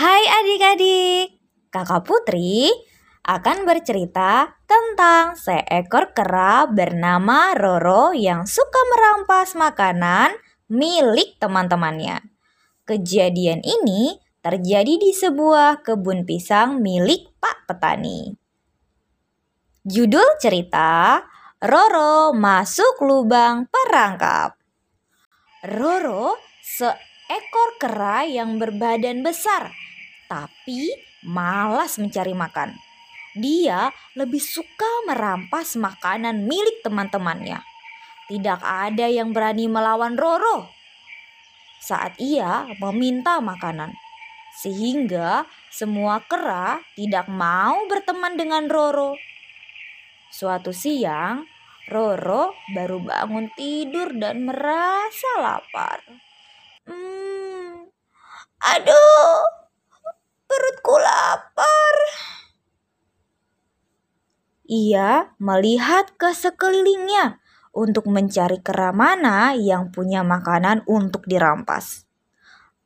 Hai adik-adik, kakak Putri akan bercerita tentang seekor kera bernama Roro yang suka merampas makanan milik teman-temannya. Kejadian ini terjadi di sebuah kebun pisang milik Pak Petani. Judul cerita Roro masuk lubang perangkap. Roro seekor kera yang berbadan besar, tapi malas mencari makan. Dia lebih suka merampas makanan milik teman-temannya. Tidak ada yang berani melawan Roro saat ia meminta makanan, sehingga semua kera tidak mau berteman dengan Roro. Suatu siang, Roro baru bangun tidur dan merasa lapar. Hmm, aduh, perutku lapar. Ia melihat ke sekelilingnya untuk mencari kera mana yang punya makanan untuk dirampas.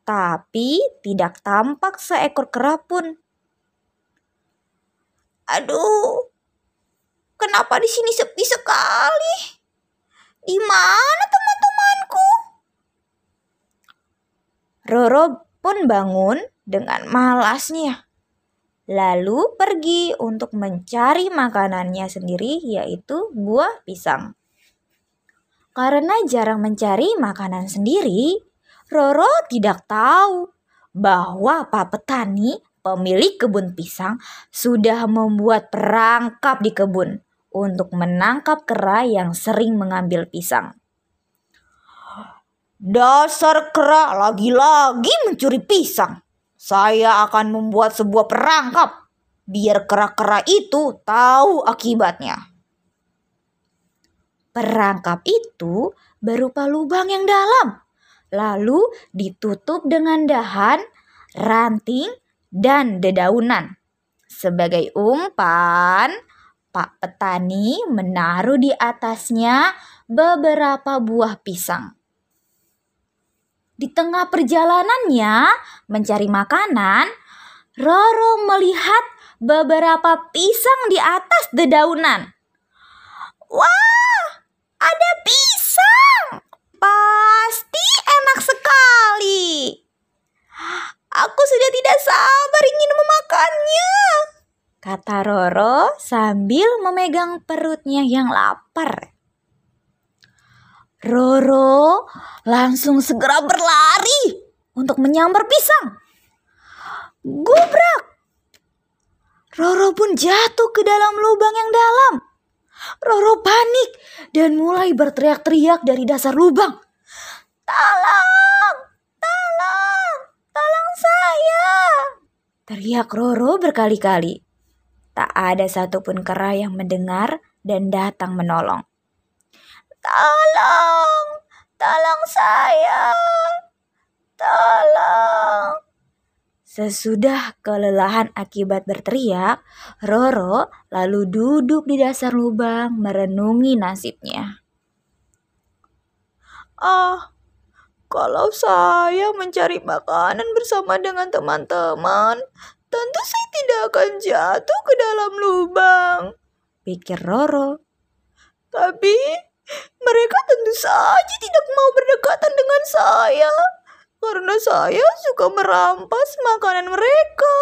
Tapi tidak tampak seekor kera pun. Aduh, Kenapa di sini sepi sekali? Di mana teman-temanku? Roro pun bangun dengan malasnya. Lalu pergi untuk mencari makanannya sendiri yaitu buah pisang. Karena jarang mencari makanan sendiri, Roro tidak tahu bahwa Pak Petani, pemilik kebun pisang, sudah membuat perangkap di kebun untuk menangkap kera yang sering mengambil pisang. Dasar kera lagi-lagi mencuri pisang. Saya akan membuat sebuah perangkap biar kera-kera itu tahu akibatnya. Perangkap itu berupa lubang yang dalam, lalu ditutup dengan dahan, ranting, dan dedaunan. Sebagai umpan, Pak petani menaruh di atasnya beberapa buah pisang. Di tengah perjalanannya mencari makanan, Roro melihat beberapa pisang di atas dedaunan. Wah, ada pisang! Pasti enak sekali. Aku sudah tidak sabar ingin memakannya kata Roro sambil memegang perutnya yang lapar. Roro langsung segera berlari untuk menyambar pisang. Gubrak! Roro pun jatuh ke dalam lubang yang dalam. Roro panik dan mulai berteriak-teriak dari dasar lubang. Tolong! Tolong! Tolong saya! Teriak Roro berkali-kali. Tak ada satupun kera yang mendengar dan datang menolong. Tolong, tolong saya, tolong. Sesudah kelelahan akibat berteriak, Roro lalu duduk di dasar lubang merenungi nasibnya. Ah, kalau saya mencari makanan bersama dengan teman-teman, tentu saya tidak akan jatuh ke dalam lubang, pikir Roro. Tapi mereka tentu saja tidak mau berdekatan dengan saya karena saya suka merampas makanan mereka.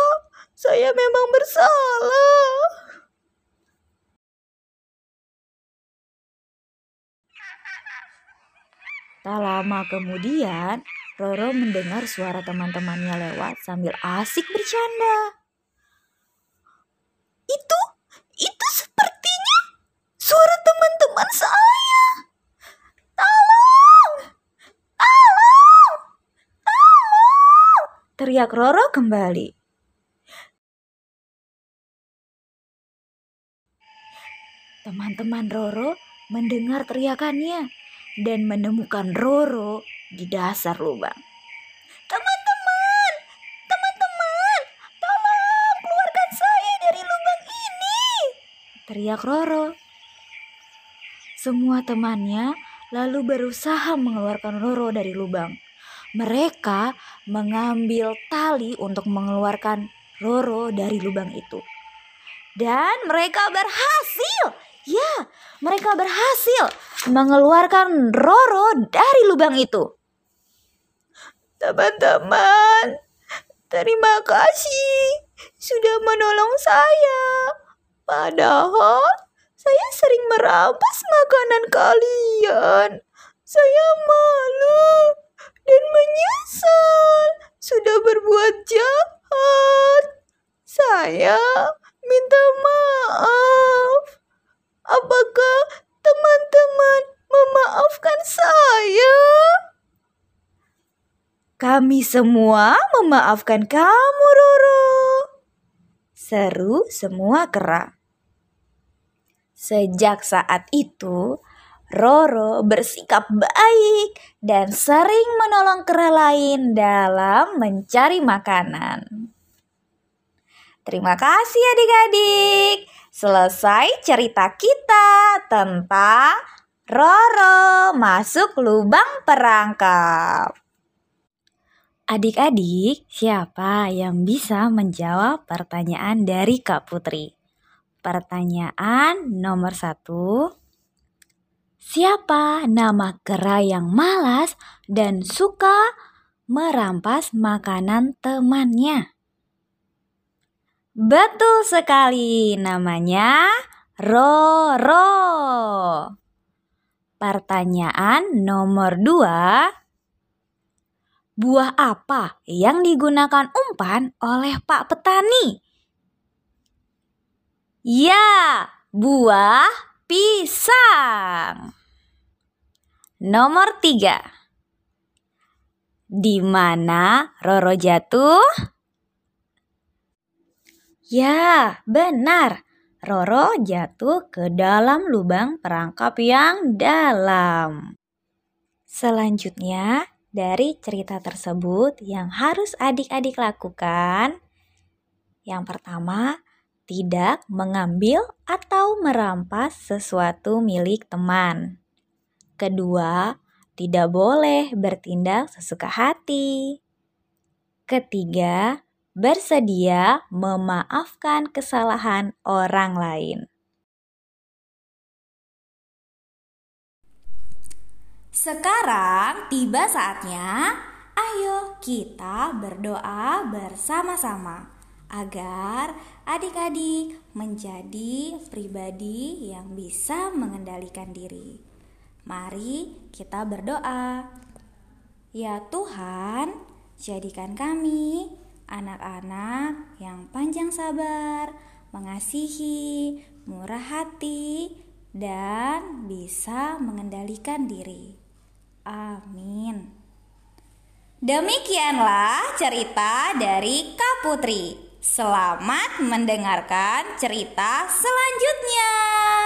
Saya memang bersalah. Tak lama kemudian, Roro mendengar suara teman-temannya lewat sambil asik bercanda. Itu, itu sepertinya suara teman-teman saya. Tolong! Tolong! Tolong! Teriak Roro kembali. Teman-teman Roro mendengar teriakannya dan menemukan Roro di dasar lubang. Teman-teman, teman-teman, tolong keluarkan saya dari lubang ini. Teriak Roro. Semua temannya lalu berusaha mengeluarkan Roro dari lubang. Mereka mengambil tali untuk mengeluarkan Roro dari lubang itu. Dan mereka berhasil. Ya, mereka berhasil mengeluarkan Roro dari lubang itu. Teman-teman, terima kasih sudah menolong saya. Padahal saya sering merampas makanan kalian. Saya malu dan menyesal sudah berbuat jahat. Saya minta maaf. Apakah teman-teman memaafkan saya? Kami semua memaafkan kamu, Roro. Seru semua kera. Sejak saat itu, Roro bersikap baik dan sering menolong kera lain dalam mencari makanan. Terima kasih adik-adik. Selesai cerita kita tentang Roro masuk lubang perangkap. Adik-adik, siapa yang bisa menjawab pertanyaan dari Kak Putri? Pertanyaan nomor satu. Siapa nama kera yang malas dan suka merampas makanan temannya? Betul sekali, namanya Roro. Pertanyaan nomor dua. Buah apa yang digunakan umpan oleh Pak Petani? Ya, buah pisang. Nomor tiga. Di mana Roro jatuh? Ya, benar. Roro jatuh ke dalam lubang perangkap yang dalam. Selanjutnya, dari cerita tersebut yang harus adik-adik lakukan, yang pertama, tidak mengambil atau merampas sesuatu milik teman. Kedua, tidak boleh bertindak sesuka hati. Ketiga, bersedia memaafkan kesalahan orang lain. Sekarang tiba saatnya, ayo kita berdoa bersama-sama agar adik-adik menjadi pribadi yang bisa mengendalikan diri. Mari kita berdoa. Ya Tuhan, jadikan kami anak-anak yang panjang sabar, mengasihi, murah hati, dan bisa mengendalikan diri. Amin. Demikianlah cerita dari Kak Putri. Selamat mendengarkan cerita selanjutnya.